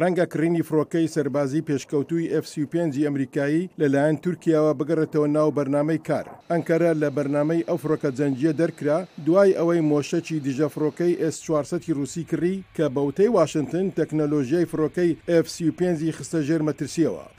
ڕەنگە کڕینی فڕۆکەی سەربازیی پێشکەوتووی ئێف سی و پێنج ی ئەمریکایی لەلایەن تورکیاوە بگەڕێتەوە ناو بەرنامەی کار. ئەنکەرە لە بەرنامەی ئەو فڕۆکە جەنگییە دەرکرا دوای ئەوەی مۆشەکی دژە فڕۆکەی ئێس چوار سەد ی ڕووسی کڕی کە بەوتەی واشنتن تەکنەلۆژیای فڕۆکەی ئێف سی و پێنج ی خستە ژێر مەترسییەوە.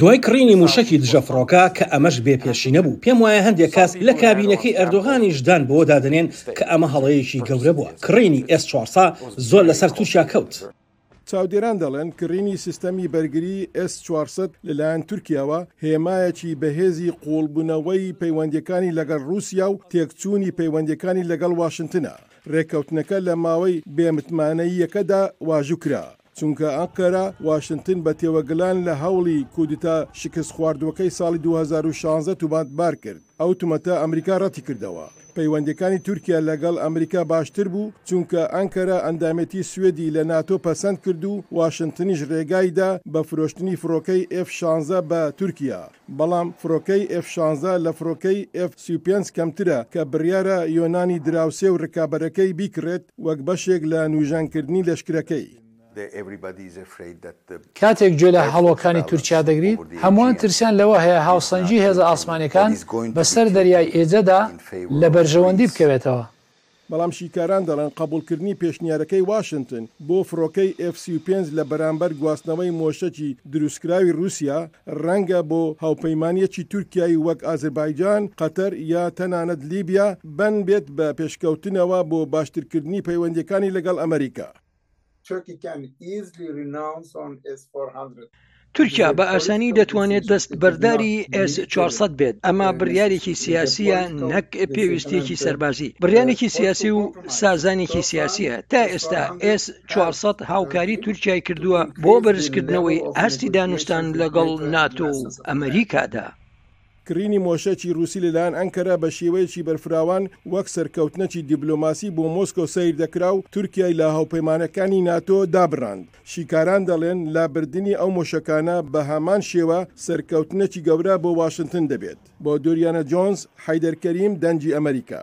دوای کڕینی مووشەکی دژە فڕۆکە، کە ئەمەش بێ پێشینە بوو، پێم وایە هەندێک کەس لە کابینەکەی ئەردۆغانیش دان بەوە دادەنێن کە ئەمە هەڵەیەکی گەورە بووە. کڕینی ئێس چوار سە زۆر لەسەر تورکیا کەوت. چاودێران دەڵێن کڕینی سیستەمی بەرگریی ئێس چوار سەد لەلایەن تورکیاوە، هێمایەکی بەهێزی قووڵبوونەوەی پەیوەندییەکانی لەگەڵ ڕووسیا و تێکچوونی پەیوەندییەکانی لەگەڵ واشنتنە. ڕێککەوتنەکە لە ماوەی بێ متمانەییەکەدا واژوو کرا. چونکە ئەنقەرە واشنتن بە تێوەگلان لە هەوڵی کودتا شکستخواردووەکەی ساڵی دوو هەزار و شازدە تومەتبار کرد، ئەو تومەتە ئەمریکا رەتیکردەوە. پەیوەندییەکانی تورکیا لەگەڵ ئەمریکا باشتر بوو، چونکە ئەنقەرە ئەندامێتی سوێدی لە ناتۆ پەسەند کرد و واشنتنیش رێگای دا بە فرۆشتنی فڕۆکەی ئێف شانزە بە تورکیا. بەڵام فڕۆکەی ئێف شانزە لە فڕۆکەی ئێف سی و پێنج کەمترە کە بڕیارە یۆنانی دراوسێ و رکابەرەکەی بیکڕێت وەک بەشێک لە نوژەنکردنی لەشکرەکەی. کاتێک گوێ لە هەڵۆکانی تورکیا دەگریت، هەمووان ترسیان لەوە هەیە هاوسەنگی هێزە ئاسمانییەکان بەسەر دەریای ئێجەدا لە بەرژەوەندی بکەوێتەوە. بەڵام شیکاران دەڵێن قەبوڵکردنی پێشنیارەکەی واشنتن بۆ فڕۆکەی ئێف سی و پێنج لە بەرامبەر گواستنەوەی مۆشەکی دروستکراوی روسیا رەنگە بۆ هاوپەیمانیەکی تورکیای وەک ئازربایجان، قەتەر یا تەنانەت لیبیا بنبێت بە پێشکەوتنەوە بۆ باشترکردنی پەیوەندیەکانی لەگەڵ ئەمەریکا. تورکیا بە ئاسانی دەتوانێت دەست بەرداری ئێس 400 بێت ئەمە بڕیارێکی سیاسیە نەک پێویستێکی سەربازی بڕیانێکی سیاسی و سازانێکی سیاسیە تا ئێستا ئێس 400 هاوکاری تورکای کردووە بۆ بەرزکردنەوەی ئاستی دانوستان لەگەڵ ناتۆ و ئەمریکادا. کڕینی مۆشەکی ڕووسی لەلایەن ئەنکەرە بە شێوەیەکی بەرفراوان وەک سەرکەوتنەکی دیبلۆماسی بۆ مۆسکۆ سەیر دەکرا و تورکیای لە هاوپەیمانەکانی ناتۆ دابڕاند. شیکاران دەڵێن لابردنی ئەو مۆشەکانە بە هەمان شێوە سەرکەوتنەکی گەورە بۆ واشنتن دەبێت. بۆ دوریانا جۆنز، حەیدەر کەریم، دەنگی ئەمەریکا.